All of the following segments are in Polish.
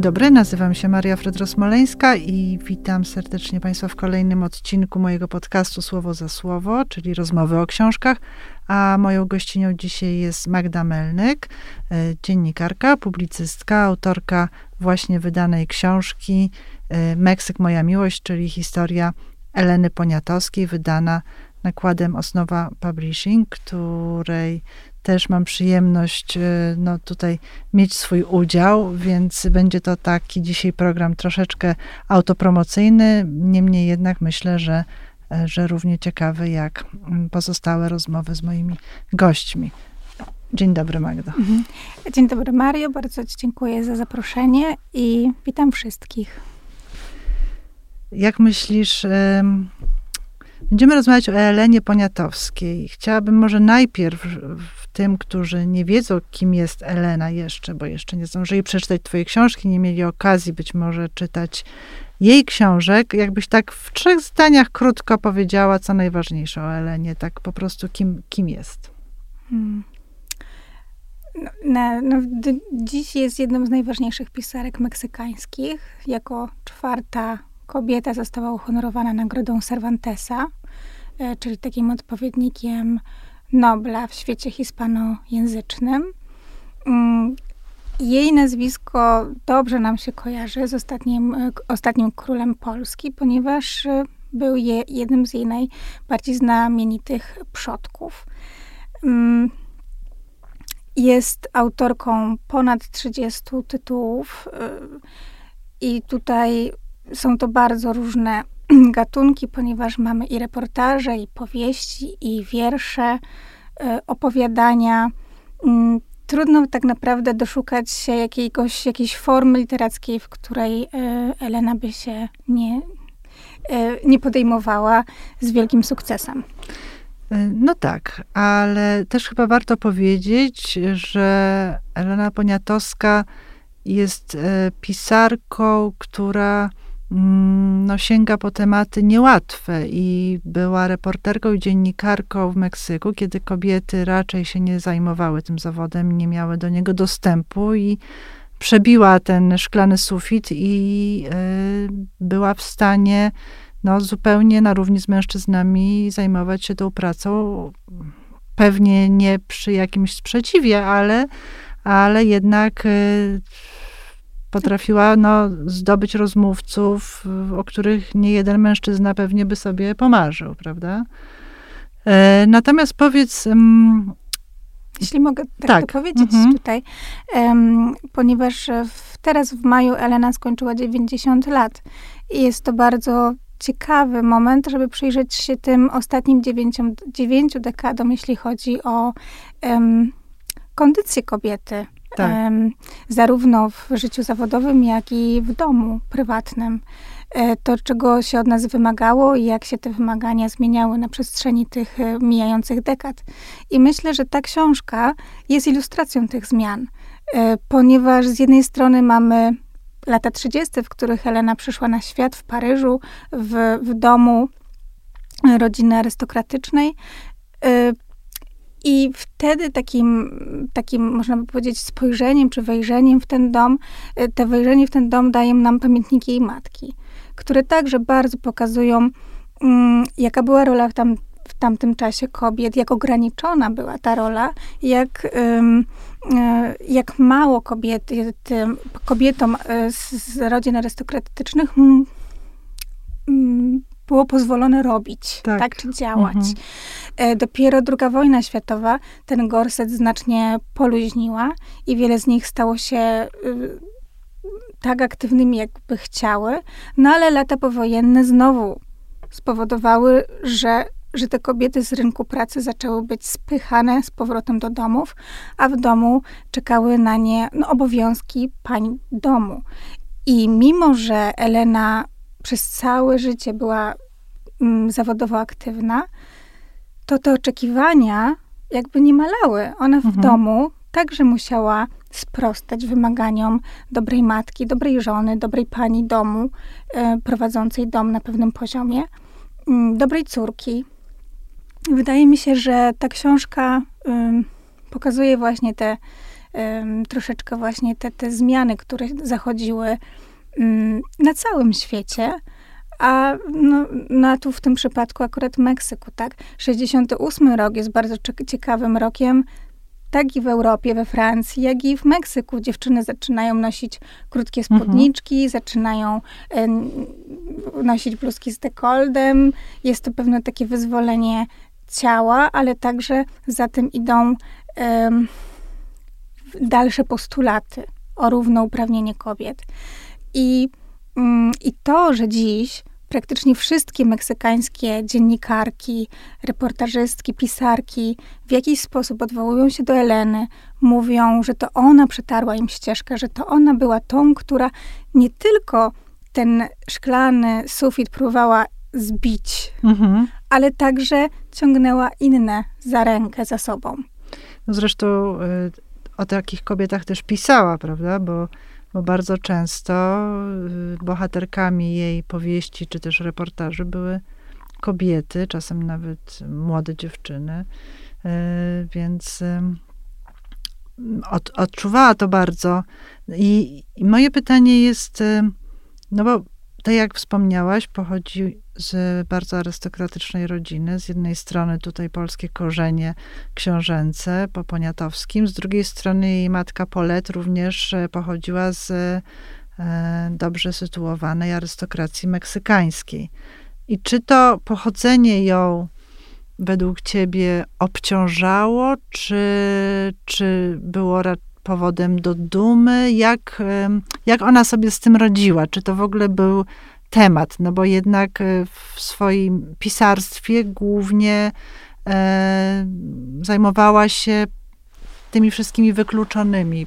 Dzień dobry, nazywam się Maria Frydro-Smoleńska i witam serdecznie Państwa w kolejnym odcinku mojego podcastu Słowo za Słowo, czyli rozmowy o książkach. A moją gościnią dzisiaj jest Magda Melnyk, e, dziennikarka, publicystka, autorka właśnie wydanej książki e, Meksyk Moja Miłość, czyli historia Eleny Poniatowskiej, wydana nakładem Osnowa Publishing, której też mam przyjemność e, no, tutaj mieć swój udział, więc będzie to taki dzisiaj program troszeczkę autopromocyjny. Niemniej jednak myślę, że, e, że równie ciekawy jak mm, pozostałe rozmowy z moimi gośćmi. Dzień dobry, Magda. Mhm. Dzień dobry, Mario. Bardzo Ci dziękuję za zaproszenie i witam wszystkich. Jak myślisz, Będziemy rozmawiać o Elenie Poniatowskiej. Chciałabym może najpierw tym, którzy nie wiedzą, kim jest Elena jeszcze, bo jeszcze nie zdążyli przeczytać twojej książki, nie mieli okazji być może czytać jej książek, jakbyś tak w trzech zdaniach krótko powiedziała, co najważniejsze o Elenie, tak po prostu kim, kim jest. Hmm. No, no, no, dziś jest jedną z najważniejszych pisarek meksykańskich. Jako czwarta kobieta została uhonorowana nagrodą Cervantesa, e, czyli takim odpowiednikiem Nobla w świecie hispanojęzycznym. Mm, jej nazwisko dobrze nam się kojarzy z ostatnim, e, ostatnim królem Polski, ponieważ e, był je, jednym z jej najbardziej znamienitych przodków. Mm, jest autorką ponad 30 tytułów i tutaj są to bardzo różne gatunki, ponieważ mamy i reportaże, i powieści, i wiersze, e, opowiadania. Mm, trudno tak naprawdę doszukać się jakiegoś, jakiejś formy literackiej, w której e, Elena by się nie, e, nie podejmowała z wielkim sukcesem. No tak, ale też chyba warto powiedzieć, że Elena Poniatowska jest pisarką, która no, sięga po tematy niełatwe i była reporterką i dziennikarką w Meksyku, kiedy kobiety raczej się nie zajmowały tym zawodem, nie miały do niego dostępu i przebiła ten szklany sufit i y, była w stanie no, zupełnie na równi z mężczyznami zajmować się tą pracą. Pewnie nie przy jakimś sprzeciwie, ale, ale jednak y, potrafiła no, zdobyć rozmówców, o których nie jeden mężczyzna pewnie by sobie pomarzył, prawda? E, natomiast powiedz. Um, jeśli mogę tak, tak. to powiedzieć mhm. tutaj, um, ponieważ w, teraz w maju Elena skończyła 90 lat i jest to bardzo ciekawy moment, żeby przyjrzeć się tym ostatnim dziewięciu, dziewięciu dekadom, jeśli chodzi o um, kondycję kobiety tak. zarówno w życiu zawodowym, jak i w domu prywatnym. E, to, czego się od nas wymagało i jak się te wymagania zmieniały na przestrzeni tych e, mijających dekad. I myślę, że ta książka jest ilustracją tych zmian, e, ponieważ z jednej strony mamy lata 30., w których Helena przyszła na świat w Paryżu, w, w domu rodziny arystokratycznej. I wtedy takim, takim, można by powiedzieć, spojrzeniem czy wejrzeniem w ten dom, y, te wejrzenie w ten dom dają nam pamiętniki jej matki, które także bardzo pokazują, um, jaka była rola w, tam, w tamtym czasie kobiet, jak ograniczona była ta rola, jak, um, jak mało kobiet, kobietom y, z rodzin arystokratycznych było pozwolone robić, tak, tak czy działać. Mhm. E, dopiero druga wojna światowa ten gorset znacznie poluźniła i wiele z nich stało się y, tak aktywnymi, jakby chciały, no ale lata powojenne znowu spowodowały, że że te kobiety z rynku pracy zaczęły być spychane z powrotem do domów, a w domu czekały na nie no, obowiązki pań domu. I mimo, że Elena przez całe życie była zawodowo aktywna, to te oczekiwania jakby nie malały. Ona w mhm. domu także musiała sprostać wymaganiom dobrej matki, dobrej żony, dobrej pani domu, y, prowadzącej dom na pewnym poziomie, y, dobrej córki. Wydaje mi się, że ta książka pokazuje właśnie te troszeczkę właśnie te, te zmiany, które zachodziły mm, na całym świecie. A no, no, tu w tym przypadku akurat Meksyku, tak? 68 rok jest bardzo ciekawym rokiem tak i w Europie, we Francji, jak i w Meksyku dziewczyny zaczynają nosić krótkie mhm. spódniczki, mhm. zaczynają e, nosić bluzki z dekoldem. Jest to pewne takie wyzwolenie ciała, ale także za tym idą e, dalsze postulaty o równouprawnienie kobiet. I, mm, I to, że dziś praktycznie wszystkie meksykańskie dziennikarki, reportażystki, pisarki w jakiś sposób odwołują się do Eleny, mówią, że to ona przetarła im ścieżkę, że to ona była tą, która nie tylko ten szklany sufit próbowała zbić, mhm. ale także ciągnęła inne za rękę za sobą. No zresztą y, o takich kobietach też pisała, prawda? Bo bo bardzo często y, bohaterkami jej powieści czy też reportaży były kobiety, czasem nawet młode dziewczyny, y, więc od, odczuwała to bardzo. I, I, moje pytanie jest, no bo tak jak wspomniałaś, pochodzi z bardzo arystokratycznej rodziny. Z jednej strony tutaj polskie korzenie książęce po Poniatowskim, z drugiej strony jej matka Polet również e, pochodziła z e, dobrze sytuowanej arystokracji meksykańskiej. I czy to pochodzenie ją według ciebie obciążało, czy, czy było powodem do dumy? Jak, jak ona sobie z tym radziła? Czy to w ogóle był temat, no bo jednak e, w swoim pisarstwie głównie e, zajmowała się tymi wszystkimi wykluczonymi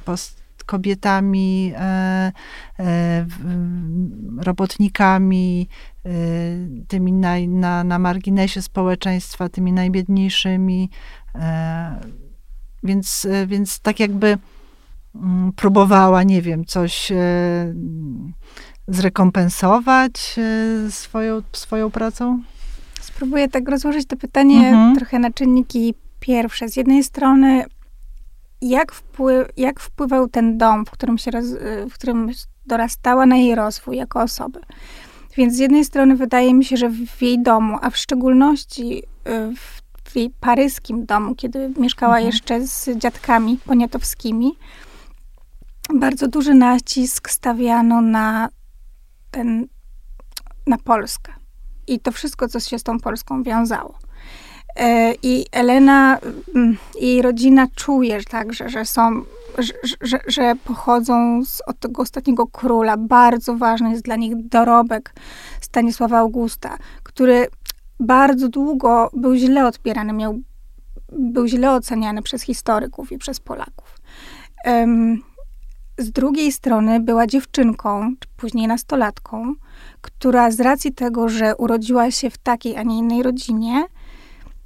kobietami, e, e, robotnikami, e, tymi naj, na, na marginesie społeczeństwa, tymi najbiedniejszymi. E, więc, więc tak jakby mm, próbowała, nie wiem, coś zrekompensować e, swoją, swoją pracą? Spróbuję tak rozłożyć to pytanie mhm. trochę na czynniki pierwsze. Z jednej strony, jak, wpływ, jak wpływał ten dom, w którym, się roz, w którym dorastała na jej rozwój jako osoby. Więc z jednej strony wydaje mi się, że w jej domu, a w szczególności e, w jej paryskim domu, kiedy mieszkała mhm. jeszcze z dziadkami poniatowskimi, bardzo duży nacisk stawiano na ten, na Polskę. I to wszystko, co się z tą Polską wiązało. E, I Elena mm, jej rodzina czuje także, że są, że, że, że, pochodzą z, od tego ostatniego króla. Bardzo ważny jest dla nich dorobek Stanisława Augusta, który bardzo długo był źle odbierany, miał, był źle oceniany przez historyków i przez Polaków. Um, z drugiej strony była dziewczynką, czy później nastolatką, która z racji tego, że urodziła się w takiej, a nie innej rodzinie,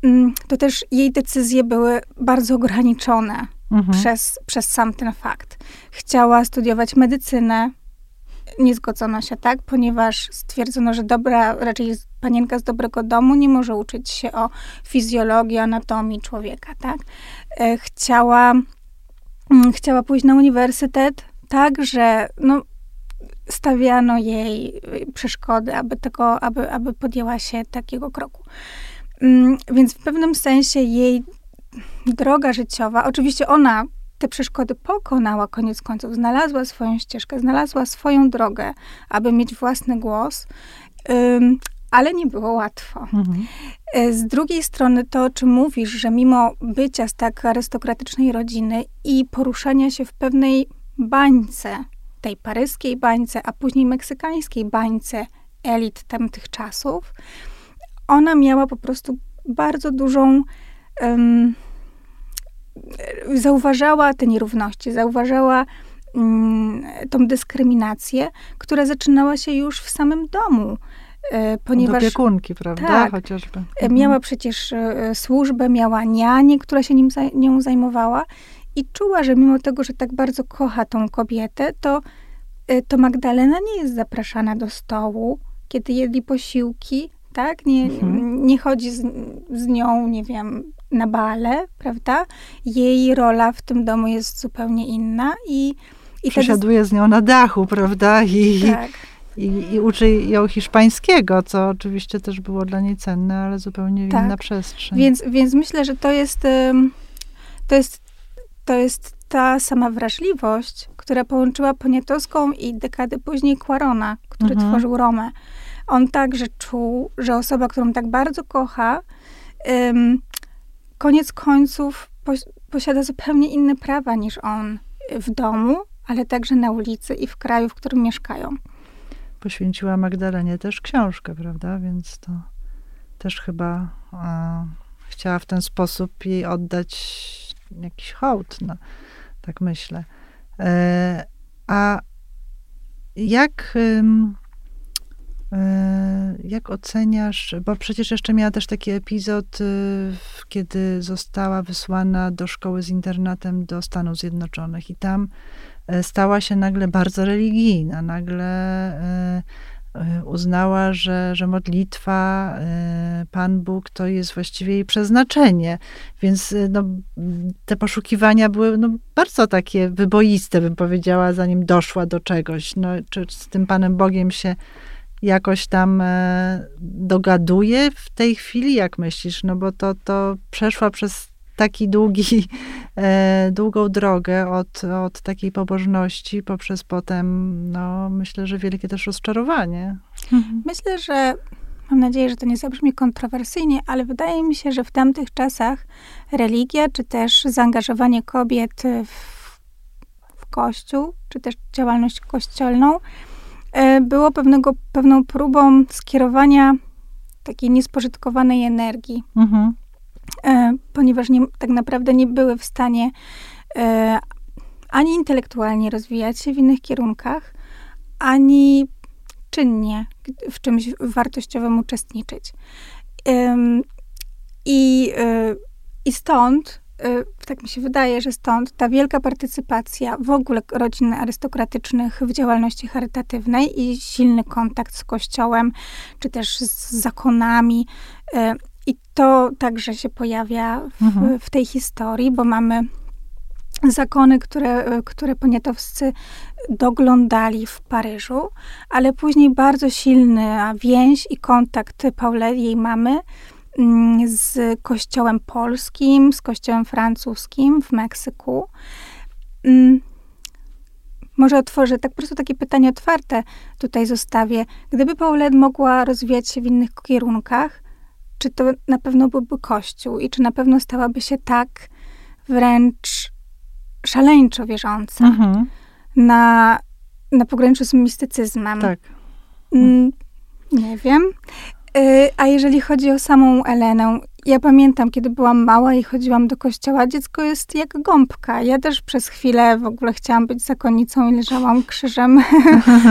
mm, to też jej decyzje były bardzo ograniczone mhm. przez, przez sam ten fakt. Chciała studiować medycynę, nie zgodzono się tak, ponieważ stwierdzono, że dobra, raczej panienka z dobrego domu nie może uczyć się o fizjologii, anatomii człowieka, tak? E, chciała chciała pójść na uniwersytet, tak, że no, stawiano jej przeszkody, aby, tego, aby, aby podjęła się takiego kroku. Mm, więc w pewnym sensie jej droga życiowa, oczywiście ona te przeszkody pokonała koniec końców, znalazła swoją ścieżkę, znalazła swoją drogę, aby mieć własny głos, ale nie było łatwo. Mhm. E, z drugiej strony to, o czym mówisz, że mimo bycia z tak arystokratycznej rodziny i poruszania się w pewnej bańce, tej paryskiej bańce, a później meksykańskiej bańce elit tamtych czasów, ona miała po prostu bardzo dużą. Um, zauważała te nierówności, zauważała um, tą dyskryminację, która zaczynała się już w samym domu. E, ponieważ... Od opiekunki, prawda? Tak, Chociażby. E, mhm. Miała przecież e, służbę, miała nianię, która się nim, nią zajmowała i czuła, że mimo tego, że tak bardzo kocha tą kobietę, to, to Magdalena nie jest zapraszana do stołu, kiedy jedli posiłki, tak? Nie, mhm. nie chodzi z, z nią, nie wiem, na bale, prawda? Jej rola w tym domu jest zupełnie inna i... i Przesiaduje z nią na dachu, prawda? I, tak. I, i uczy ją hiszpańskiego, co oczywiście też było dla niej cenne, ale zupełnie tak. inna przestrzeń. Więc, więc myślę, że to jest, to jest, to jest ta sama wrażliwość, która połączyła Poniatowską i dekady później Quarona, który mhm. tworzył Romę. On także czuł, że osoba, którą tak bardzo kocha, um, koniec końców posiada zupełnie inne prawa niż on w domu, ale także na ulicy i w kraju, w którym mieszkają. Poświęciła Magdalenie też książkę, prawda? Więc to też chyba a, chciała w ten sposób jej oddać jakiś hołd, no, tak myślę. E, a jak, e, jak oceniasz, bo przecież jeszcze miała też taki epizod, y, kiedy została wysłana do szkoły z internatem do Stanów Zjednoczonych i tam e, stała się nagle bardzo religijna, nagle Y, uznała, że, że modlitwa, Pan Bóg to jest właściwie jej przeznaczenie. Więc no, te poszukiwania były no, bardzo takie wyboiste, bym powiedziała, zanim doszła do czegoś. No, czy z tym Panem Bogiem się jakoś tam e, dogaduje w tej chwili, jak myślisz? No bo to, to przeszła przez taki długi, e, długą drogę od, od takiej pobożności poprzez potem, no myślę, że wielkie też rozczarowanie. Mhm. Myślę, że mam nadzieję, że to nie zabrzmi kontrowersyjnie, ale wydaje mi się, że w tamtych czasach religia, czy też zaangażowanie kobiet w, w kościół, czy też działalność kościelną, e, było pewnego, pewną próbą skierowania takiej niespożytkowanej energii. Mhm. E, ponieważ nie, tak naprawdę nie były w stanie e, ani intelektualnie rozwijać się w innych kierunkach, ani czynnie w czymś wartościowym uczestniczyć. I, e, i stąd, tak mi się wydaje, że stąd ta wielka partycypacja w ogóle rodzin arystokratycznych w działalności charytatywnej i silny kontakt z Kościołem, czy też z zakonami, i to także się pojawia w, mhm. w tej historii, bo mamy zakony, które, które poniatowscy doglądali w Paryżu, ale później bardzo silny więź i kontakt Paule, jej mamy, mm, z kościołem polskim, z kościołem francuskim w Meksyku. Mm, może otworzę tak po prostu takie pytanie otwarte tutaj zostawię. Gdyby Paulette mogła rozwijać się w innych kierunkach, czy to na pewno byłby Kościół i czy na pewno stałaby się tak wręcz szaleńczo wierząca mhm. na, na pograniczy z mistycyzmem. Tak. Mm, nie wiem. Y, a jeżeli chodzi o samą Elenę, ja pamiętam, kiedy byłam mała i chodziłam do kościoła, dziecko jest jak gąbka. Ja też przez chwilę w ogóle chciałam być zakonnicą i leżałam krzyżem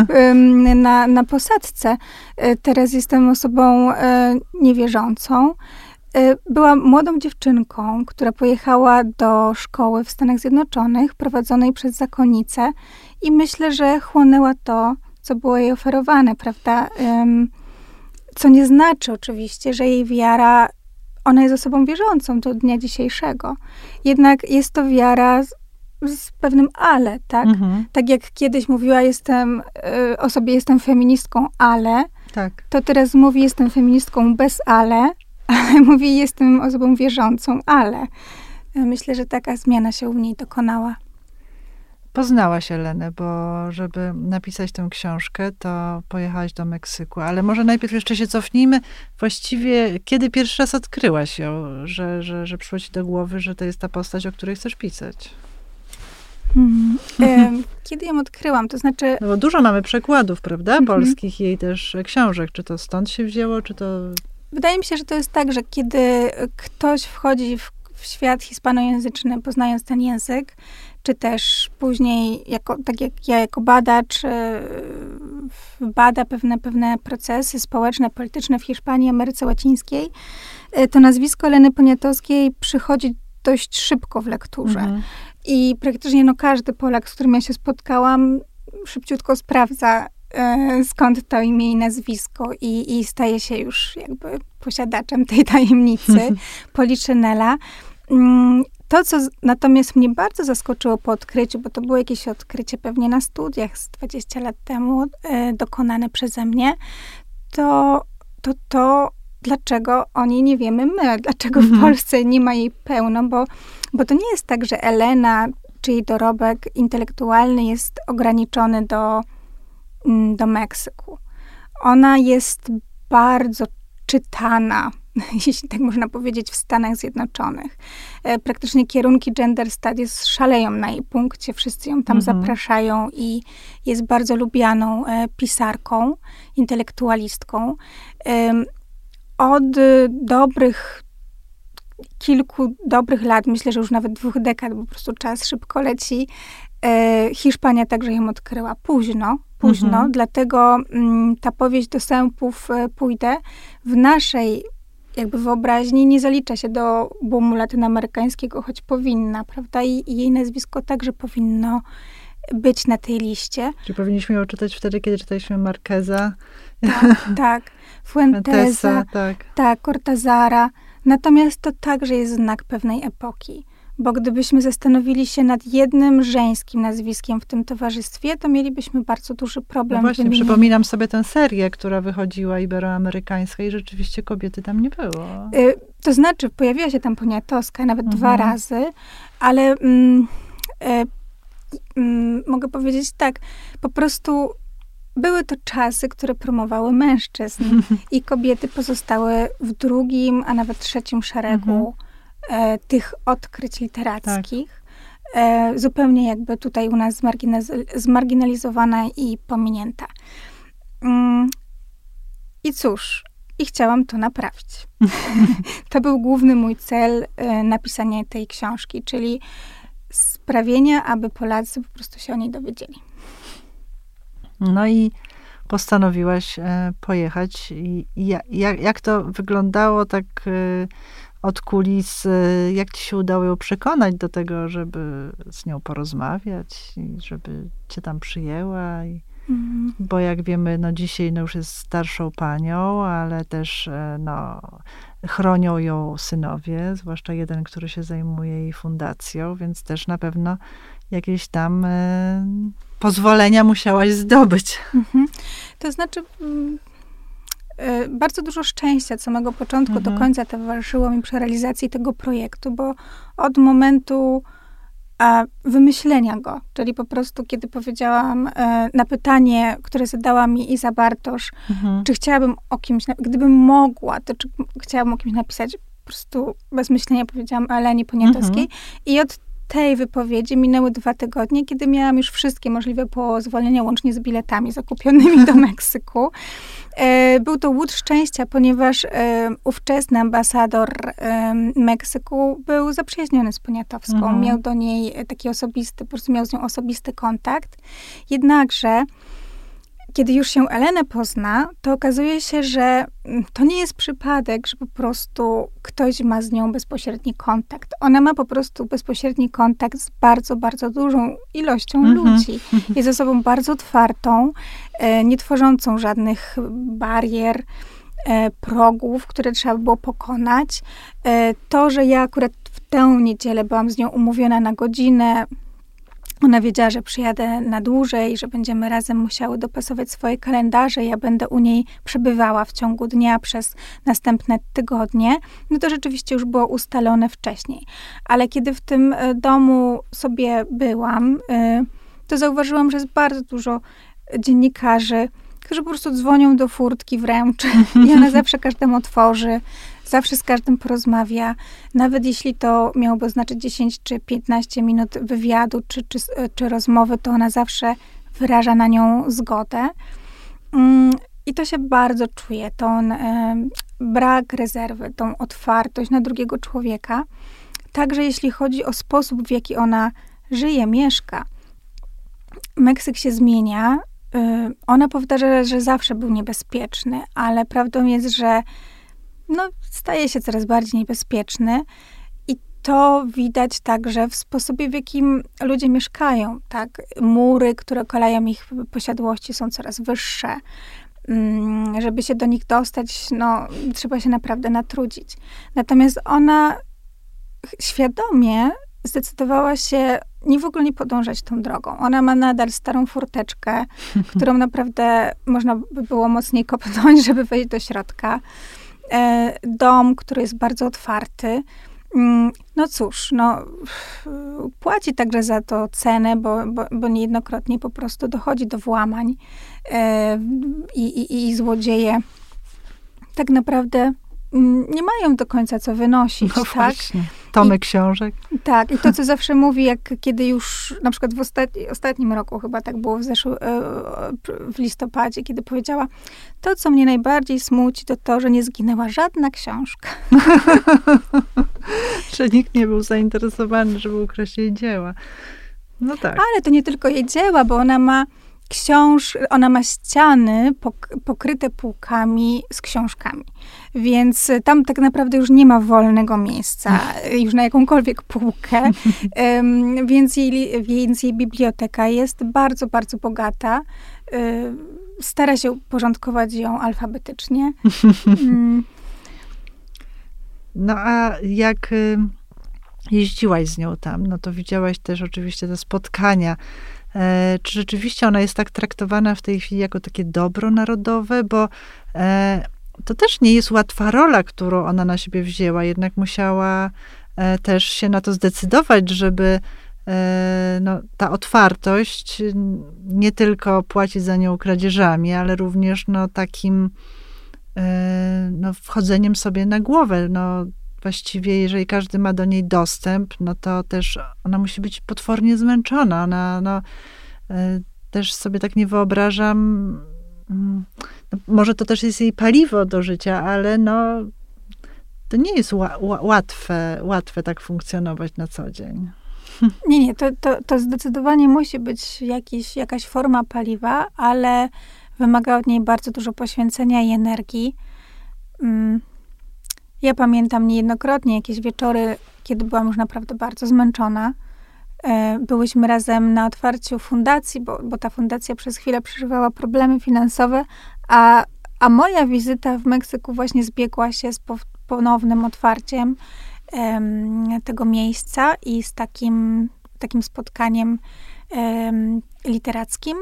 na, na posadzce. Y, teraz jestem osobą y, niewierzącą. Byłam młodą dziewczynką, która pojechała do szkoły w Stanach Zjednoczonych, prowadzonej przez zakonnicę i myślę, że chłonęła to, co było jej oferowane, prawda? Co nie znaczy oczywiście, że jej wiara, ona jest osobą wierzącą do dnia dzisiejszego. Jednak jest to wiara z, z pewnym ale, tak? Mhm. Tak jak kiedyś mówiła jestem, y, o sobie jestem feministką, ale, tak. to teraz mówi jestem feministką bez ale, ale mówi jestem osobą wierzącą, ale. Myślę, że taka zmiana się u niej dokonała poznałaś Elenę, bo żeby napisać tę książkę, to pojechałaś do Meksyku. Ale może najpierw jeszcze się cofnijmy. Właściwie, kiedy pierwszy raz odkryłaś ją, że, że, że przyszło ci do głowy, że to jest ta postać, o której chcesz pisać? Hmm. Kiedy ją odkryłam, to znaczy... No bo dużo mamy przekładów, prawda, mhm. polskich jej też książek. Czy to stąd się wzięło, czy to... Wydaje mi się, że to jest tak, że kiedy ktoś wchodzi w, w świat hispanojęzyczny, poznając ten język, czy też później, jako, tak jak ja jako badacz, e, bada pewne, pewne procesy społeczne, polityczne w Hiszpanii, Ameryce Łacińskiej, e, to nazwisko Leny Poniatowskiej przychodzi dość szybko w lekturze. Mhm. I praktycznie no, każdy Polak, z którym ja się spotkałam, szybciutko sprawdza, e, skąd to imię i nazwisko i, i staje się już jakby posiadaczem tej tajemnicy Policzynela. To, co natomiast mnie bardzo zaskoczyło po odkryciu, bo to było jakieś odkrycie pewnie na studiach z 20 lat temu e, dokonane przeze mnie, to to, to dlaczego o niej nie wiemy my, dlaczego mhm. w Polsce nie ma jej pełno, bo, bo to nie jest tak, że Elena czy jej dorobek intelektualny jest ograniczony do, mm, do Meksyku. Ona jest bardzo czytana, jeśli tak można powiedzieć, w Stanach Zjednoczonych. E, praktycznie kierunki gender studies szaleją na jej punkcie, wszyscy ją tam mhm. zapraszają i jest bardzo lubianą e, pisarką, intelektualistką. Od dobrych kilku dobrych lat, myślę, że już nawet dwóch dekad, bo po prostu czas szybko leci. E, Hiszpania także ją odkryła późno, późno, mhm. dlatego mm, ta powieść do sępów e, pójdę w naszej jakby wyobraźni nie zalicza się do boomu latynoamerykańskiego, choć powinna, prawda? I, I, jej nazwisko także powinno być na tej liście. Czy powinniśmy ją czytać wtedy, kiedy czytaliśmy Marqueza? Tak, tak. Fuentesa, tak. tak, Cortazara. Natomiast to także jest znak pewnej epoki. Bo gdybyśmy zastanowili się nad jednym żeńskim nazwiskiem w tym towarzystwie, to mielibyśmy bardzo duży problem. No właśnie, przypominam sobie tę serię, która wychodziła iberoamerykańska i rzeczywiście kobiety tam nie było. Y, to znaczy, pojawiła się tam Poniatowska nawet mhm. dwa razy, ale mm, y, mm, mogę powiedzieć tak, po prostu były to czasy, które promowały mężczyzn i kobiety pozostały w drugim, a nawet trzecim szeregu mhm. E, tych odkryć literackich. Tak. E, zupełnie jakby tutaj u nas zmarginalizowana i pominięta. Mm, I cóż, i chciałam to naprawić. to był główny mój cel e, napisania tej książki, czyli sprawienia, aby Polacy po prostu się o niej dowiedzieli. No i postanowiłaś e, pojechać. I jak, jak to wyglądało tak e, od kulis? E, jak ci się udało ją przekonać do tego, żeby z nią porozmawiać i żeby cię tam przyjęła? I, mhm. Bo jak wiemy, no dzisiaj no już jest starszą panią, ale też no, chronią ją synowie, zwłaszcza jeden, który się zajmuje jej fundacją, więc też na pewno jakieś tam e, pozwolenia musiałaś zdobyć. Mhm. To znaczy, mm, e, bardzo dużo szczęścia od samego początku mhm. do końca towarzyszyło mi przy realizacji tego projektu, bo od momentu a wymyślenia go, czyli po prostu kiedy powiedziałam e, na pytanie, które zadała mi Iza Bartosz, mhm. czy chciałabym o kimś, gdybym mogła, to czy chciałabym o kimś napisać, po prostu bez myślenia powiedziałam o Eleni Poniatowskiej mhm. i od tej wypowiedzi minęły dwa tygodnie, kiedy miałam już wszystkie możliwe pozwolenia, łącznie z biletami zakupionymi do Meksyku. E, był to łód szczęścia, ponieważ e, ówczesny ambasador Meksyku był zaprzyjaźniony z Poniatowską. Mhm. Miał do niej taki osobisty, po prostu miał z nią osobisty kontakt. Jednakże kiedy już się Elenę pozna, to okazuje się, że mm, to nie jest przypadek, że po prostu ktoś ma z nią bezpośredni kontakt. Ona ma po prostu bezpośredni kontakt z bardzo, bardzo dużą ilością -hmm. ludzi. Jest osobą bardzo otwartą, e, nie tworzącą żadnych barier e, progów, które trzeba było pokonać. E, to, że ja akurat w tę niedzielę byłam z nią umówiona na godzinę, ona wiedziała, że przyjadę na dłużej, że będziemy razem musiały dopasować swoje kalendarze. Ja będę u niej przebywała w ciągu dnia przez następne tygodnie. No to rzeczywiście już było ustalone wcześniej. Ale kiedy w tym e, domu sobie byłam, e, to zauważyłam, że jest bardzo dużo dziennikarzy, którzy po prostu dzwonią do furtki wręcz i ona zawsze każdemu otworzy, zawsze z każdym porozmawia, nawet jeśli to miałoby znaczyć 10 czy 15 minut wywiadu czy, czy, czy rozmowy, to ona zawsze wyraża na nią zgodę. Mm, I to się bardzo czuje, ten brak rezerwy, tą otwartość na drugiego człowieka. Także jeśli chodzi o sposób, w jaki ona żyje, mieszka. Meksyk się zmienia. Y, ona powtarza, że zawsze był niebezpieczny, ale prawdą jest, że no, staje się coraz bardziej niebezpieczny. I to widać także w sposobie, w jakim ludzie mieszkają, tak? Mury, które okalają ich posiadłości są coraz wyższe. Mm, żeby się do nich dostać, no, trzeba się naprawdę natrudzić. Natomiast ona świadomie zdecydowała się nie w ogóle nie podążać tą drogą. Ona ma nadal starą furteczkę, którą naprawdę można by było mocniej kopnąć, żeby wejść do środka. E, dom, który jest bardzo otwarty. Mm, no cóż, no, płaci także za to cenę, bo, bo, bo niejednokrotnie po prostu dochodzi do włamań e, i, i, i złodzieje tak naprawdę mm, nie mają do końca co wynosić, no tak? Właśnie. Tomy I, książek. Tak, i to, co zawsze mówi, jak kiedy już, na przykład w ostatni, ostatnim roku, chyba tak było w, zeszły, e, w listopadzie, kiedy powiedziała, to, co mnie najbardziej smuci, to to, że nie zginęła żadna książka. że nikt nie był zainteresowany, żeby ukraść jej dzieła. No tak. Ale to nie tylko jej dzieła, bo ona ma książ, ona ma ściany pokryte półkami z książkami. Więc tam tak naprawdę już nie ma wolnego miejsca, już na jakąkolwiek półkę. więc, jej, więc jej biblioteka jest bardzo, bardzo bogata. Stara się uporządkować ją alfabetycznie. Mm. No a jak y, jeździłaś z nią tam, no to widziałaś też oczywiście te spotkania czy rzeczywiście ona jest tak traktowana w tej chwili jako takie dobro narodowe, bo e, to też nie jest łatwa rola, którą ona na siebie wzięła, jednak musiała e, też się na to zdecydować, żeby no, ta otwartość nie tylko płacić za nią kradzieżami, ale również no, takim no, wchodzeniem sobie na głowę. No, właściwie, jeżeli każdy ma do niej dostęp, no to też ona musi być potwornie zmęczona. Ona, no, e, też sobie tak nie wyobrażam. Mm, no, może to też jest jej paliwo do życia, ale no, to nie jest łatwe, łatwe tak funkcjonować na co dzień. Nie, nie, to, to, to zdecydowanie musi być jakiś, jakaś forma paliwa, ale wymaga od niej bardzo dużo poświęcenia i energii. Mm, ja pamiętam niejednokrotnie jakieś wieczory, kiedy byłam już naprawdę bardzo zmęczona. E, byłyśmy razem na otwarciu fundacji, bo, bo ta fundacja przez chwilę przeżywała problemy finansowe, a, a moja wizyta w Meksyku właśnie zbiegła się z ponownym otwarciem um, tego miejsca i z takim, takim spotkaniem um, literackim.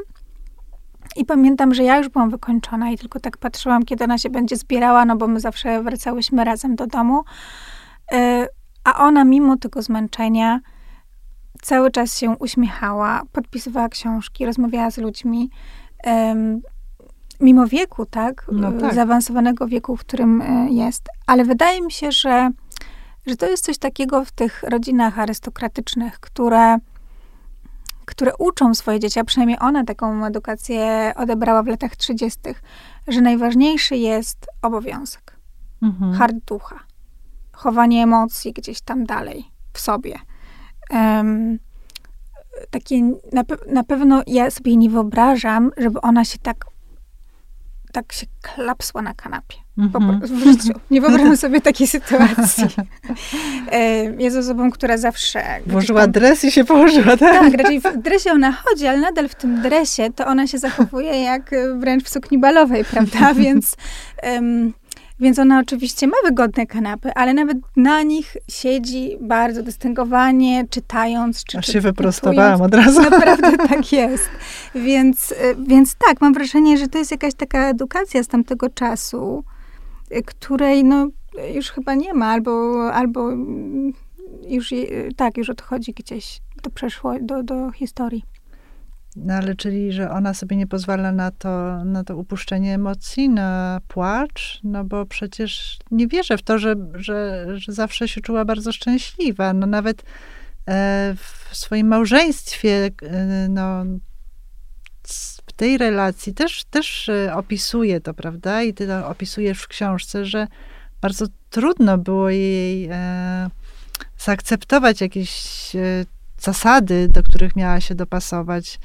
I pamiętam, że ja już byłam wykończona i tylko tak patrzyłam, kiedy ona się będzie zbierała, no bo my zawsze wracałyśmy razem do domu. E, a ona, mimo tego zmęczenia, cały czas się uśmiechała, podpisywała książki, rozmawiała z ludźmi. Mimo wieku, tak? No tak. Zaawansowanego wieku, w którym e, jest. Ale wydaje mi się, że, że to jest coś takiego w tych rodzinach arystokratycznych, które które uczą swoje dzieci, a przynajmniej ona taką edukację odebrała w latach 30., że najważniejszy jest obowiązek, mhm. hard ducha, chowanie emocji gdzieś tam dalej w sobie. Um, takie na, pe- na pewno ja sobie nie wyobrażam, żeby ona się tak tak się klapsła na kanapie. Mm-hmm. W życiu. Nie wyobrażam sobie takiej sytuacji. E, jest osobą, która zawsze... Włożyła tam, dres i się położyła, tak? Tak, raczej w dresie ona chodzi, ale nadal w tym dresie to ona się zachowuje jak wręcz w sukni balowej, prawda? Więc... Um, więc ona oczywiście ma wygodne kanapy, ale nawet na nich siedzi bardzo dystyngowanie, czytając. Czy, Aż się wyprostowałam od razu. Naprawdę tak jest. Więc, y, więc tak, mam wrażenie, że to jest jakaś taka edukacja z tamtego czasu, y, której no, już chyba nie ma, albo, albo już, tak, już odchodzi gdzieś do przeszło, do, do historii. No ale czyli, że ona sobie nie pozwala na to, na to upuszczenie emocji, na płacz, no bo przecież nie wierzę w to, że, że, że zawsze się czuła bardzo szczęśliwa. No nawet e, w swoim małżeństwie, e, no w tej relacji też, też e, opisuje to, prawda? I ty to opisujesz w książce, że bardzo trudno było jej zaakceptować jakieś zasady, do których miała się dopasować.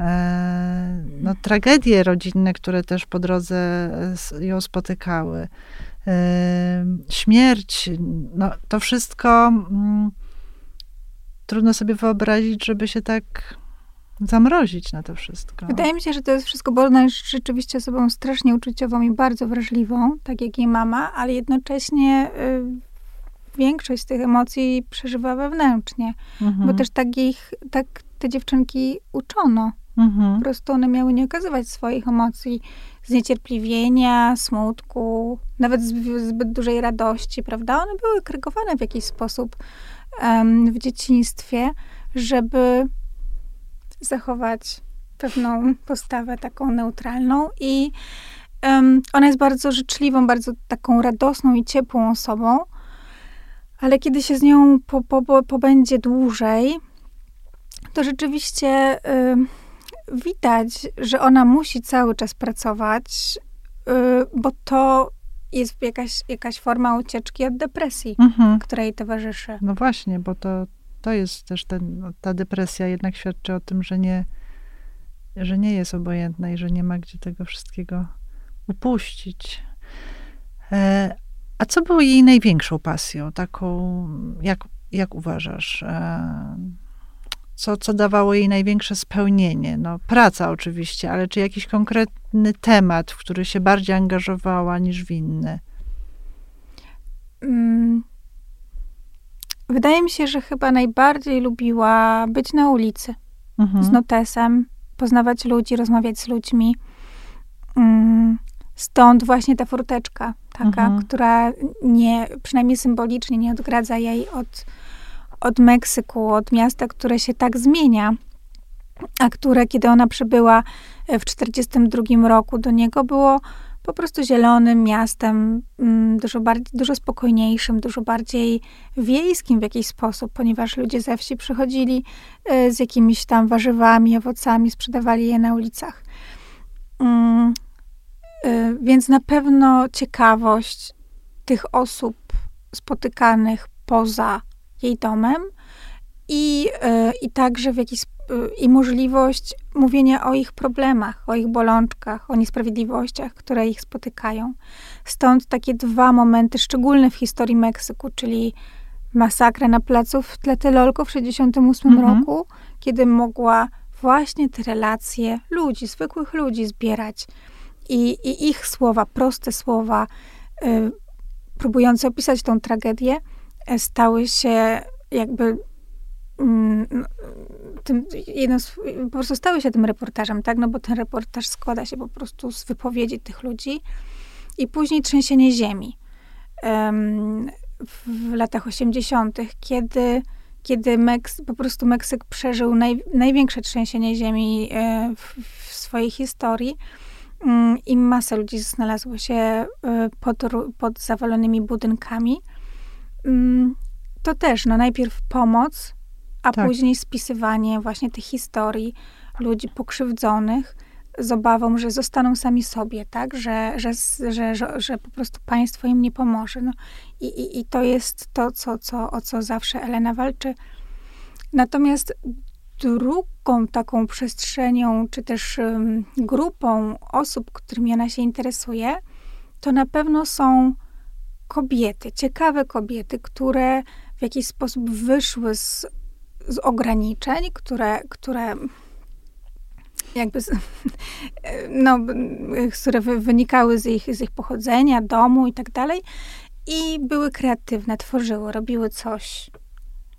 E, no, tragedie rodzinne, które też po drodze ją spotykały. śmierć, no, to wszystko mm, trudno sobie wyobrazić, żeby się tak zamrozić na to wszystko. Wydaje mi się, że to jest wszystko, bo ona jest rzeczywiście osobą strasznie uczuciową i bardzo wrażliwą, tak jak jej mama, ale jednocześnie y, większość z tych emocji przeżywa wewnętrznie, mhm. bo też tak ich, tak te dziewczynki uczono. Mhm. Po prostu one miały nie okazywać swoich emocji, zniecierpliwienia, smutku, nawet zbyt dużej radości, prawda? One były krygowane w jakiś sposób um, w dzieciństwie, żeby zachować pewną postawę taką neutralną i um, ona jest bardzo życzliwą, bardzo taką radosną i ciepłą osobą, ale kiedy się z nią po, po, pobędzie dłużej, to rzeczywiście y, widać, że ona musi cały czas pracować, y, bo to jest jakaś, jakaś forma ucieczki od depresji, mhm. która jej towarzyszy. No właśnie, bo to, to jest też ten, no, ta depresja jednak świadczy o tym, że nie, że nie jest obojętna i że nie ma gdzie tego wszystkiego upuścić. E, a co było jej największą pasją? Taką, jak, jak uważasz? E, co, co dawało jej największe spełnienie? No, praca oczywiście, ale czy jakiś konkretny temat, w który się bardziej angażowała niż w inny? Mm. Wydaje mi się, że chyba najbardziej lubiła być na ulicy mhm. z notesem, poznawać ludzi, rozmawiać z ludźmi. Mm. Stąd właśnie ta furteczka, taka, mhm. która nie, przynajmniej symbolicznie nie odgradza jej od od Meksyku, od miasta, które się tak zmienia, a które, kiedy ona przybyła e, w 1942 roku do niego, było po prostu zielonym miastem, mm, dużo, bardziej, dużo spokojniejszym, dużo bardziej wiejskim w jakiś sposób, ponieważ ludzie ze wsi przychodzili e, z jakimiś tam warzywami, owocami, sprzedawali je na ulicach. Mm, e, więc na pewno ciekawość tych osób spotykanych poza jej domem i, e, i także w jakiś i możliwość mówienia o ich problemach, o ich bolączkach, o niesprawiedliwościach, które ich spotykają. Stąd takie dwa momenty szczególne w historii Meksyku, czyli masakra na placu w Tlatelolco w 1968 mhm. roku, kiedy mogła właśnie te relacje ludzi, zwykłych ludzi zbierać i, i ich słowa, proste słowa, y, próbujące opisać tą tragedię, stały się jakby mm, tym, jedno z, po prostu stały się tym reportażem, tak? No bo ten reportaż składa się po prostu z wypowiedzi tych ludzi i później trzęsienie ziemi um, w latach 80., kiedy, kiedy Meks, po prostu Meksyk przeżył naj, największe trzęsienie ziemi e, w, w swojej historii um, i masa ludzi znalazło się e, pod, pod zawalonymi budynkami. Mm, to też, no najpierw pomoc, a tak. później spisywanie właśnie tych historii ludzi pokrzywdzonych z obawą, że zostaną sami sobie, tak? Że, że, że, że, że po prostu państwo im nie pomoże. No, i, i, I to jest to, co, co, o co zawsze Elena walczy. Natomiast drugą taką przestrzenią, czy też um, grupą osób, którymi ona się interesuje, to na pewno są kobiety, ciekawe kobiety, które w jakiś sposób wyszły z, z ograniczeń, które, które jakby, z, no, które wynikały z ich, z ich pochodzenia, domu i tak dalej. I były kreatywne, tworzyły, robiły coś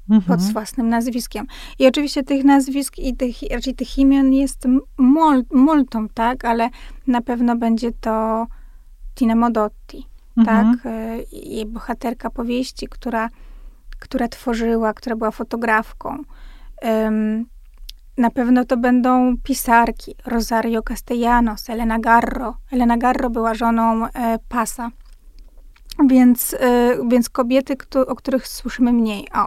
mhm. pod własnym nazwiskiem. I oczywiście tych nazwisk i tych, raczej tych imion jest mul, multum, tak? Ale na pewno będzie to Tina Modotti mhm. tak? E, jej bohaterka powieści, która, która tworzyła, która była fotografką. Na pewno to będą pisarki. Rosario Castellanos, Elena Garro. Elena Garro była żoną e, Pasa. Więc, e, więc kobiety, o których słyszymy mniej. O,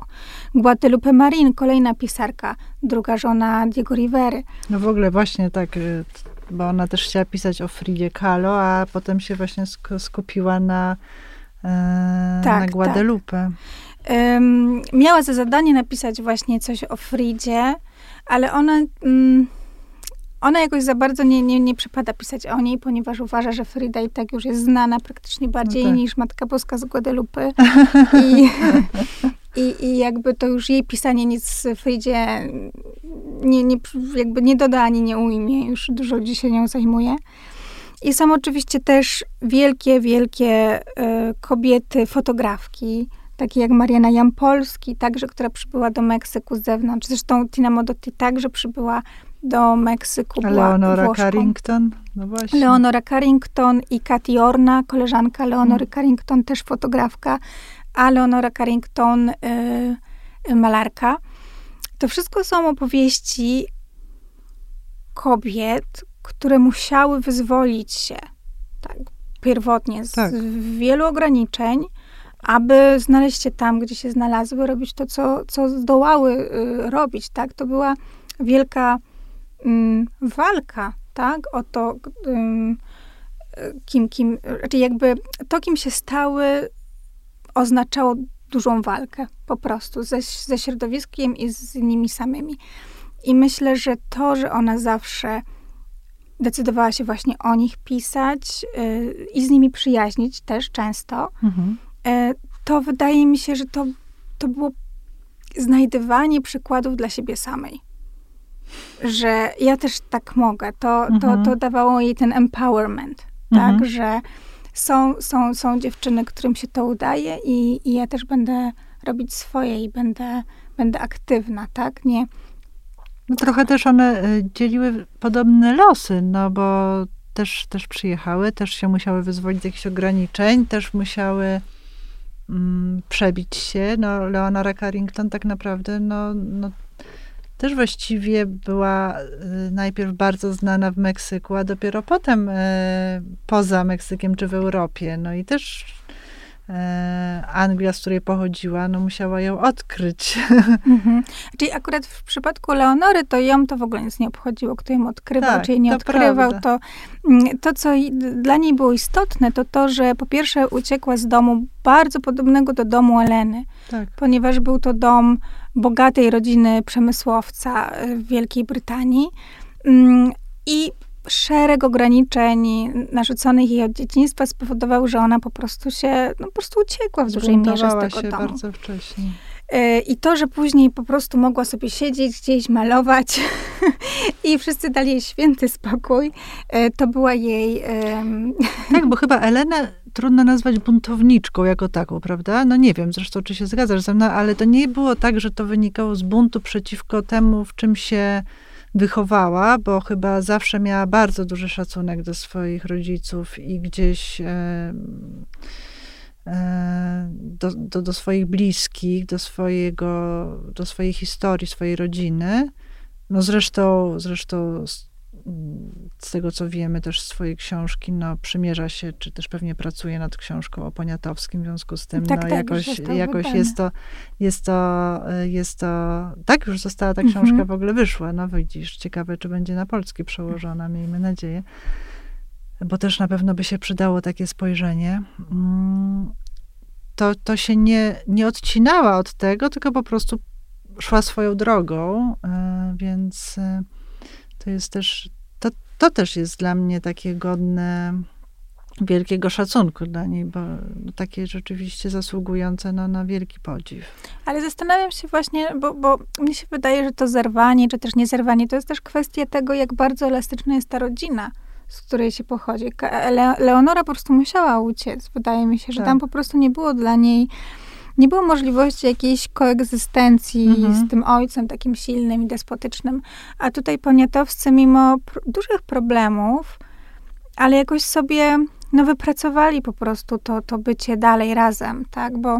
Guadalupe Marin, kolejna pisarka, druga żona Diego Rivery. No w ogóle właśnie tak, bo ona też chciała pisać o Fridzie Kahlo, a potem się właśnie skupiła na, e, tak, na Guadalupe. Tak. Miała za zadanie napisać właśnie coś o Fridzie, ale ona, um, ona jakoś za bardzo nie, nie, nie przypada pisać o niej, ponieważ uważa, że Frida i tak już jest znana praktycznie bardziej no tak. niż Matka Boska z Guadalupe. I, i, I jakby to już jej pisanie nic Fridzie nie, nie, jakby nie doda ani nie ujmie. Już dużo ludzi się nią zajmuje. I są oczywiście też wielkie, wielkie y, kobiety, fotografki, takie jak Mariana Jampolski, także, która przybyła do Meksyku z zewnątrz. Zresztą Tina Modotti także przybyła do Meksyku. Leonora Włoszką. Carrington? No właśnie. Leonora Carrington i Katy Orna, koleżanka Leonory hmm. Carrington, też fotografka, a Leonora Carrington y, y, malarka. To wszystko są opowieści kobiet, które musiały wyzwolić się tak, pierwotnie z tak. wielu ograniczeń, aby znaleźć się tam, gdzie się znalazły, robić to, co, co zdołały y, robić. Tak? To była wielka mm, walka tak? o to, kim, kim, znaczy jakby to, kim się stały, oznaczało dużą walkę po prostu ze, ze środowiskiem i z nimi samymi. I myślę, że to, że ona zawsze decydowała się właśnie o nich pisać yy, i z nimi przyjaźnić też często, mhm. yy, to wydaje mi się, że to, to było znajdywanie przykładów dla siebie samej. Że ja też tak mogę. To, mhm. to, to dawało jej ten empowerment, mhm. tak? Że są, są, są dziewczyny, którym się to udaje i, i ja też będę robić swoje i będę, będę aktywna, tak? Nie, no trochę też one e, dzieliły podobne losy, no bo też, też przyjechały, też się musiały wyzwolić z jakichś ograniczeń, też musiały mm, przebić się. No, Leonora Carrington tak naprawdę, no, no też właściwie była y, najpierw bardzo znana w Meksyku, a dopiero potem y, poza Meksykiem czy w Europie. No i też E, Anglia, z której pochodziła, no musiała ją odkryć. Mhm. Czyli akurat w przypadku Leonory, to ją to w ogóle nic nie obchodziło, kto ją odkrywał, tak, czy jej nie odkrywał. To, mm, to, co dla niej było istotne, to to, że po pierwsze uciekła z domu bardzo podobnego do domu Eleny, tak. ponieważ był to dom bogatej rodziny przemysłowca w Wielkiej Brytanii. Mm, I szereg ograniczeń narzuconych jej od dzieciństwa spowodował, że ona po prostu się, no po prostu uciekła w dużej mierze z tego się domu. bardzo wcześnie. E, I to, że później po prostu mogła sobie siedzieć gdzieś, malować i wszyscy dali jej święty spokój, e, to była jej... Tak, bo chyba Elenę trudno nazwać buntowniczką jako taką, prawda? No nie wiem zresztą, czy się zgadzasz ze mną, ale to nie było tak, że to wynikało z buntu przeciwko temu, w czym się wychowała, bo chyba zawsze miała bardzo duży szacunek do swoich rodziców i gdzieś do, do, do swoich bliskich, do, swojego, do swojej historii, swojej rodziny. No zresztą, zresztą z tego, co wiemy też z swojej książki, no, przymierza się, czy też pewnie pracuje nad książką o Poniatowskim, w związku z tym, tak, no, tak, jakoś, jest to, jakoś jest, to, jest, to, jest to, tak już została ta książka mhm. w ogóle wyszła, no widzisz, ciekawe, czy będzie na polski przełożona, miejmy nadzieję, bo też na pewno by się przydało takie spojrzenie. Mm, to, to się nie, nie odcinała od tego, tylko po prostu szła swoją drogą, e, więc e, to jest też, to, to też jest dla mnie takie godne wielkiego szacunku dla niej, bo takie rzeczywiście zasługujące no, na wielki podziw. Ale zastanawiam się właśnie, bo, bo się wydaje, że to zerwanie, czy też niezerwanie, to jest też kwestia tego, jak bardzo elastyczna jest ta rodzina, z której się pochodzi. Le Leonora po prostu musiała uciec. Wydaje mi się, że tak. tam po prostu nie było dla niej nie było możliwości jakiejś koegzystencji mhm. z tym ojcem takim silnym i despotycznym. A tutaj poniatowscy, mimo pr dużych problemów, ale jakoś sobie no, wypracowali po prostu to, to bycie dalej razem, tak? Bo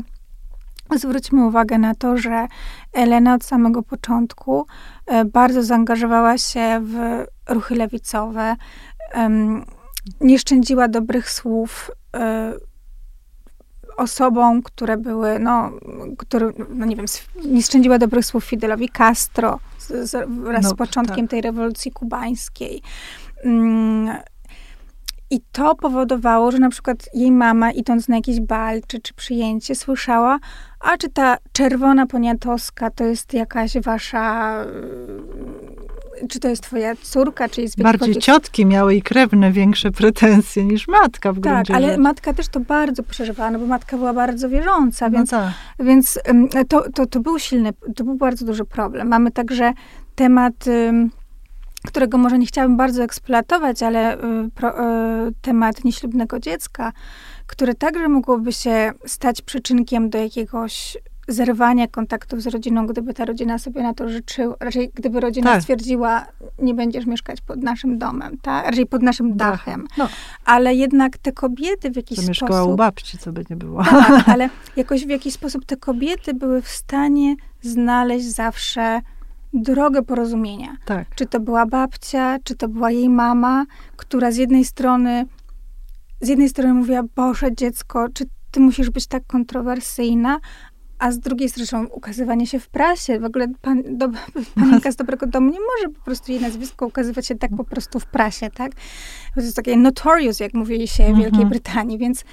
zwróćmy uwagę na to, że Elena od samego początku e, bardzo zaangażowała się w ruchy lewicowe, nie szczędziła dobrych słów e, osobom, które były, no, które, no nie wiem, nie szczędziła dobrych słów Fidelowi Castro z, z, wraz no, z początkiem tak. tej rewolucji kubańskiej. Mm, I to powodowało, że na przykład jej mama, idąc na jakiś bal czy, czy przyjęcie, słyszała, a czy ta czerwona poniatowska to jest jakaś wasza czy to jest twoja córka, czy jest Bardziej ciotki miały i krewne większe pretensje niż matka w Tak, ale rzeczy. matka też to bardzo przeżywała, no bo matka była bardzo wierząca, więc, no tak. więc to, to, to był silny, to był bardzo duży problem. Mamy także temat którego może nie chciałabym bardzo eksploatować, ale y, pro, y, temat nieślubnego dziecka, które także mogłoby się stać przyczynkiem do jakiegoś zerwania kontaktów z rodziną, gdyby ta rodzina sobie na to życzyła, raczej gdyby rodzina tak. stwierdziła, nie będziesz mieszkać pod naszym domem, tak? raczej pod naszym dachem. No. Ale jednak te kobiety w jakiś to sposób... mieszkała u babci, co by nie było. Tak, ale jakoś w jakiś sposób te kobiety były w stanie znaleźć zawsze drogę porozumienia. Tak. Czy to była babcia, czy to była jej mama, która z jednej strony z jednej strony mówiła, Boże, dziecko, czy ty musisz być tak kontrowersyjna, a z drugiej strony ukazywanie się w prasie. W ogóle pan, do, panienka z dobrego domu nie może po prostu jej nazwisko ukazywać się tak po prostu w prasie, tak? To jest takie notorious, jak mówi się w Wielkiej mhm. Brytanii, więc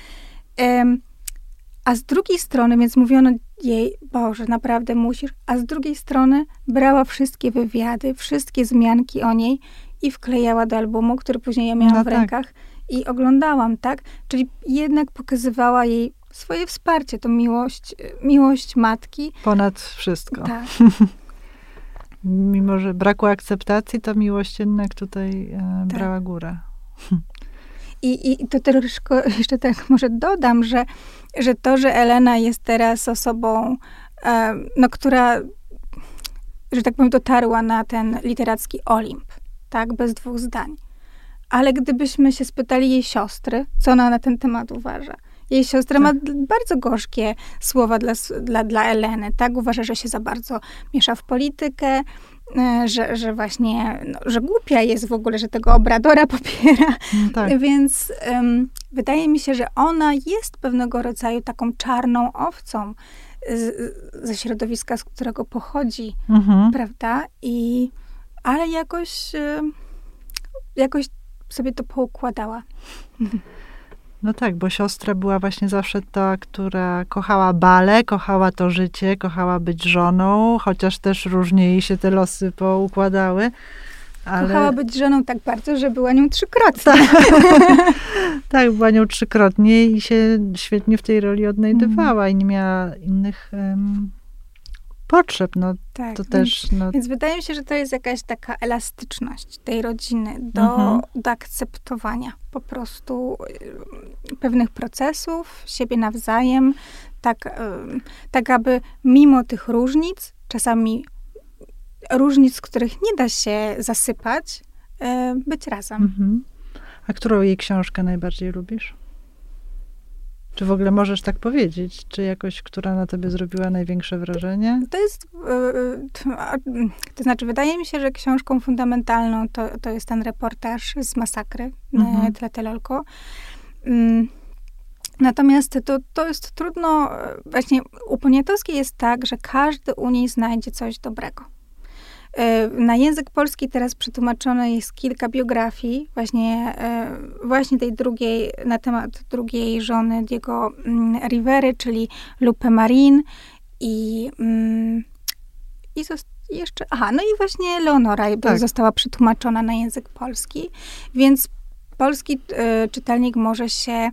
a z drugiej strony, więc mówiono jej, Boże, naprawdę musisz, a z drugiej strony brała wszystkie wywiady, wszystkie zmianki o niej i wklejała do albumu, który później ja miałam no w tak. rękach i oglądałam, tak? Czyli jednak pokazywała jej swoje wsparcie, to miłość, miłość matki. Ponad wszystko. Tak. Mimo, że brakło akceptacji, to miłość jednak tutaj e, tak. brała górę. I, I to troszkę jeszcze tak może dodam, że, że to, że Elena jest teraz osobą, e, no, która, że tak powiem, dotarła na ten literacki Olimp, tak, bez dwóch zdań. Ale gdybyśmy się spytali jej siostry, co ona na ten temat uważa, jej siostra tak. ma bardzo gorzkie słowa dla, dla, dla Eleny, tak? Uważa, że się za bardzo miesza w politykę, e, że, że właśnie, no, że głupia jest w ogóle, że tego obradora popiera. Mm, tak. Więc um, wydaje mi się, że ona jest pewnego rodzaju taką czarną owcą z, ze środowiska, z którego pochodzi, mhm. prawda? I, ale jakoś, jakoś sobie to poukładała. No tak, bo siostra była właśnie zawsze ta, która kochała bale, kochała to życie, kochała być żoną, chociaż też różnie jej się te losy poukładały. Ale... Kochała być żoną tak bardzo, że była nią trzykrotnie. Tak. tak, była nią trzykrotnie i się świetnie w tej roli odnajdywała i nie miała innych um, potrzeb. No, tak, to też, no... Więc wydaje mi się, że to jest jakaś taka elastyczność tej rodziny do, mhm. do akceptowania po prostu y, pewnych procesów, siebie nawzajem, tak, y, tak aby mimo tych różnic, czasami różnic, których nie da się zasypać, y, być razem. Mhm. A którą jej książkę najbardziej lubisz? Czy w ogóle możesz tak powiedzieć? Czy jakoś, która na tobie zrobiła największe wrażenie? To jest, e, e, to znaczy, wydaje mi się, że książką fundamentalną to, to jest ten reportaż z masakry mhm. Tlatelolko. Mm, natomiast to, to jest trudno, właśnie u Poniatowskiej jest tak, że każdy u niej znajdzie coś dobrego. E, na język polski teraz przetłumaczone jest kilka biografii, właśnie, e, właśnie tej drugiej, na temat drugiej żony Diego mm, Rivery, czyli Lupe Marin i, mm, i jeszcze, aha, no i właśnie Leonora tak. została przetłumaczona na język polski, więc polski y, czytelnik może się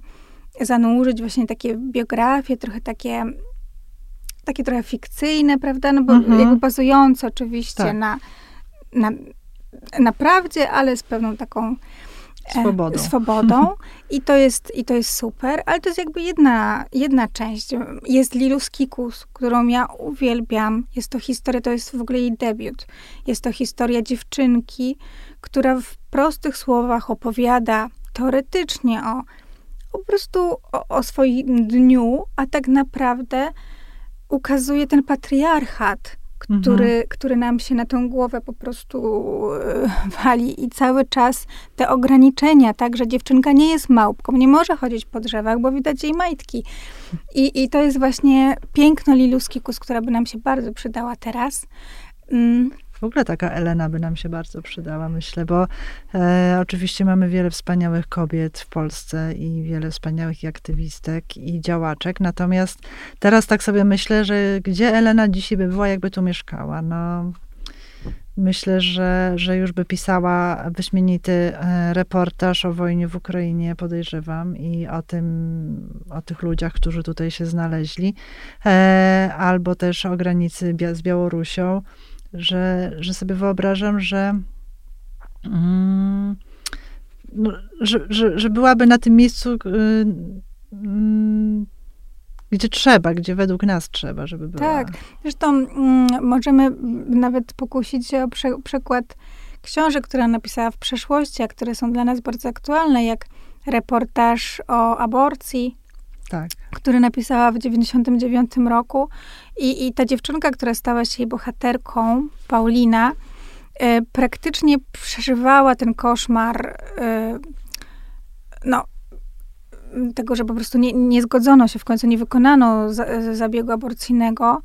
zanurzyć właśnie takie biografie, trochę takie takie trochę fikcyjne, prawda? No bo mhm. jakby bazujące oczywiście tak. na, na, na prawdzie, ale z pewną taką e, swobodą. swobodą. I, to jest, I to jest super, ale to jest jakby jedna, jedna część. Jest Lilus Kikus, którą ja uwielbiam. Jest to historia, to jest w ogóle jej debiut. Jest to historia dziewczynki, która w prostych słowach opowiada teoretycznie o po prostu o, o swoim dniu, a tak naprawdę ukazuje ten patriarchat, który, mhm. który nam się na tą głowę po prostu e, wali i cały czas te ograniczenia, tak, że dziewczynka nie jest małpką, nie może chodzić po drzewach, bo widać jej majtki. I, i to jest właśnie piękno Liluskikus, która by nam się bardzo przydała teraz. Mm. W ogóle taka Elena by nam się bardzo przydała, myślę, bo e, oczywiście mamy wiele wspaniałych kobiet w Polsce i wiele wspaniałych aktywistek i działaczek. Natomiast teraz tak sobie myślę, że gdzie Elena dzisiaj by była, jakby tu mieszkała? No, Myślę, że, że już by pisała wyśmienity e, reportaż o wojnie w Ukrainie, podejrzewam, i o tym, o tych ludziach, którzy tutaj się znaleźli, e, albo też o granicy z Białorusią, że, że sobie wyobrażam, że, mm, no, że, że, że byłaby na tym miejscu y, mm, gdzie trzeba, gdzie według nas trzeba, żeby była. Tak, zresztą mm, możemy nawet pokusić się o prze, przykład książek, które napisała w przeszłości, a które są dla nas bardzo aktualne, jak reportaż o aborcji, tak. który napisała w 99 roku. I, I ta dziewczynka, która stała się jej bohaterką, Paulina, y, praktycznie przeżywała ten koszmar y, no, tego, że po prostu nie, nie zgodzono się, w końcu nie wykonano za, zabiegu aborcyjnego,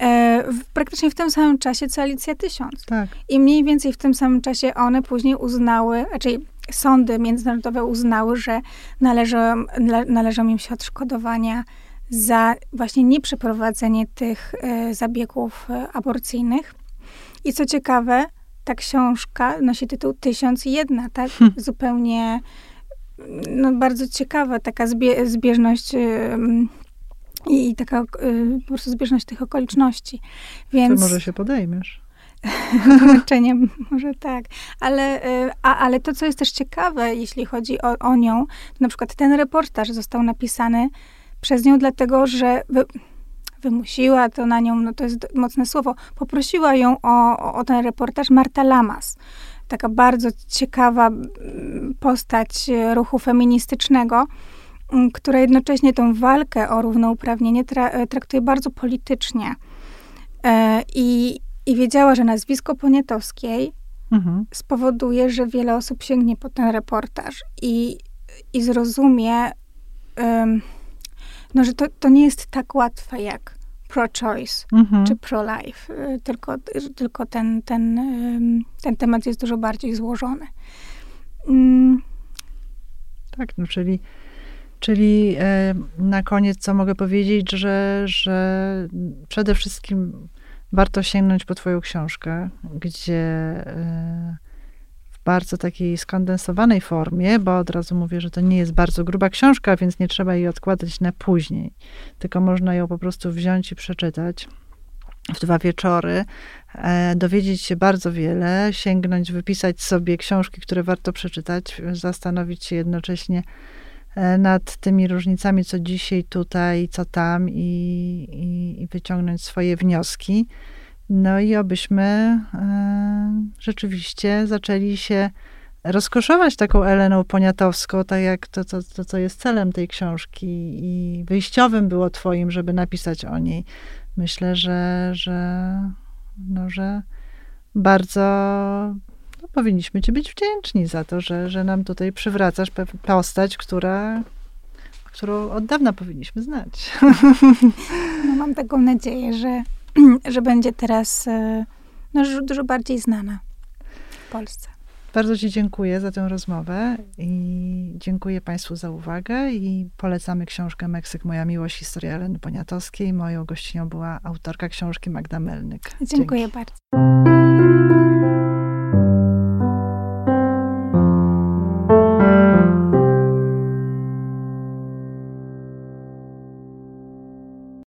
e, w, praktycznie w tym samym czasie co Alicja Tysiąc. Tak. I mniej więcej w tym samym czasie one później uznały, raczej sądy międzynarodowe uznały, że należą, należą im się odszkodowania za właśnie nieprzeprowadzenie tych e, zabiegów e, aborcyjnych. I co ciekawe, ta książka nosi tytuł Tysiąc jedna, tak? Hm. Zupełnie no, bardzo ciekawa taka zbie, zbieżność i taka y, po prostu zbieżność tych okoliczności. Więc... To może się podejmiesz. Leczenie, może tak. Ale, y, a, ale to, co jest też ciekawe, jeśli chodzi o, o nią, to na przykład ten reportaż został napisany przez nią dlatego, że wy, wymusiła to na nią, no to jest mocne słowo, poprosiła ją o, o ten reportaż Marta Lamas taka bardzo ciekawa postać e, ruchu feministycznego, która jednocześnie tą walkę o równouprawnienie tra e, traktuje bardzo politycznie. E, I, I wiedziała, że nazwisko Poniatowskiej mhm. spowoduje, że wiele osób sięgnie po ten reportaż i, i zrozumie, um, no, że to, to nie jest tak łatwe jak pro-choice mhm. czy pro-life, y, tylko, tylko ten, ten, ten temat jest dużo bardziej złożony. Mm. Tak, no czyli, czyli e, na koniec co mogę powiedzieć, że, że przede wszystkim warto sięgnąć po twoją książkę, gdzie e, bardzo takiej skondensowanej formie, bo od razu mówię, że to nie jest bardzo gruba książka, więc nie trzeba jej odkładać na później, tylko można ją po prostu wziąć i przeczytać w dwa wieczory, e, dowiedzieć się bardzo wiele, sięgnąć, wypisać sobie książki, które warto przeczytać, zastanowić się jednocześnie nad tymi różnicami, co dzisiaj, tutaj, co tam i, i, i wyciągnąć swoje wnioski. No i obyśmy e, rzeczywiście zaczęli się rozkoszować taką Eleną Poniatowską, tak jak to, to, to, co jest celem tej książki i wyjściowym było twoim, żeby napisać o niej. Myślę, że, że, no, że bardzo no, powinniśmy ci być wdzięczni za to, że, że nam tutaj przywracasz postać, która, którą od dawna powinniśmy znać. No, mam taką nadzieję, że że będzie teraz e, no, dużo bardziej znana w Polsce. Bardzo Ci dziękuję za tę rozmowę i dziękuję Państwu za uwagę i polecamy książkę Meksyk, moja miłość, historia Eleny Poniatowskiej. Moją gościnią była autorka książki Magda Melnyk. Dziękuję Dzięki. bardzo.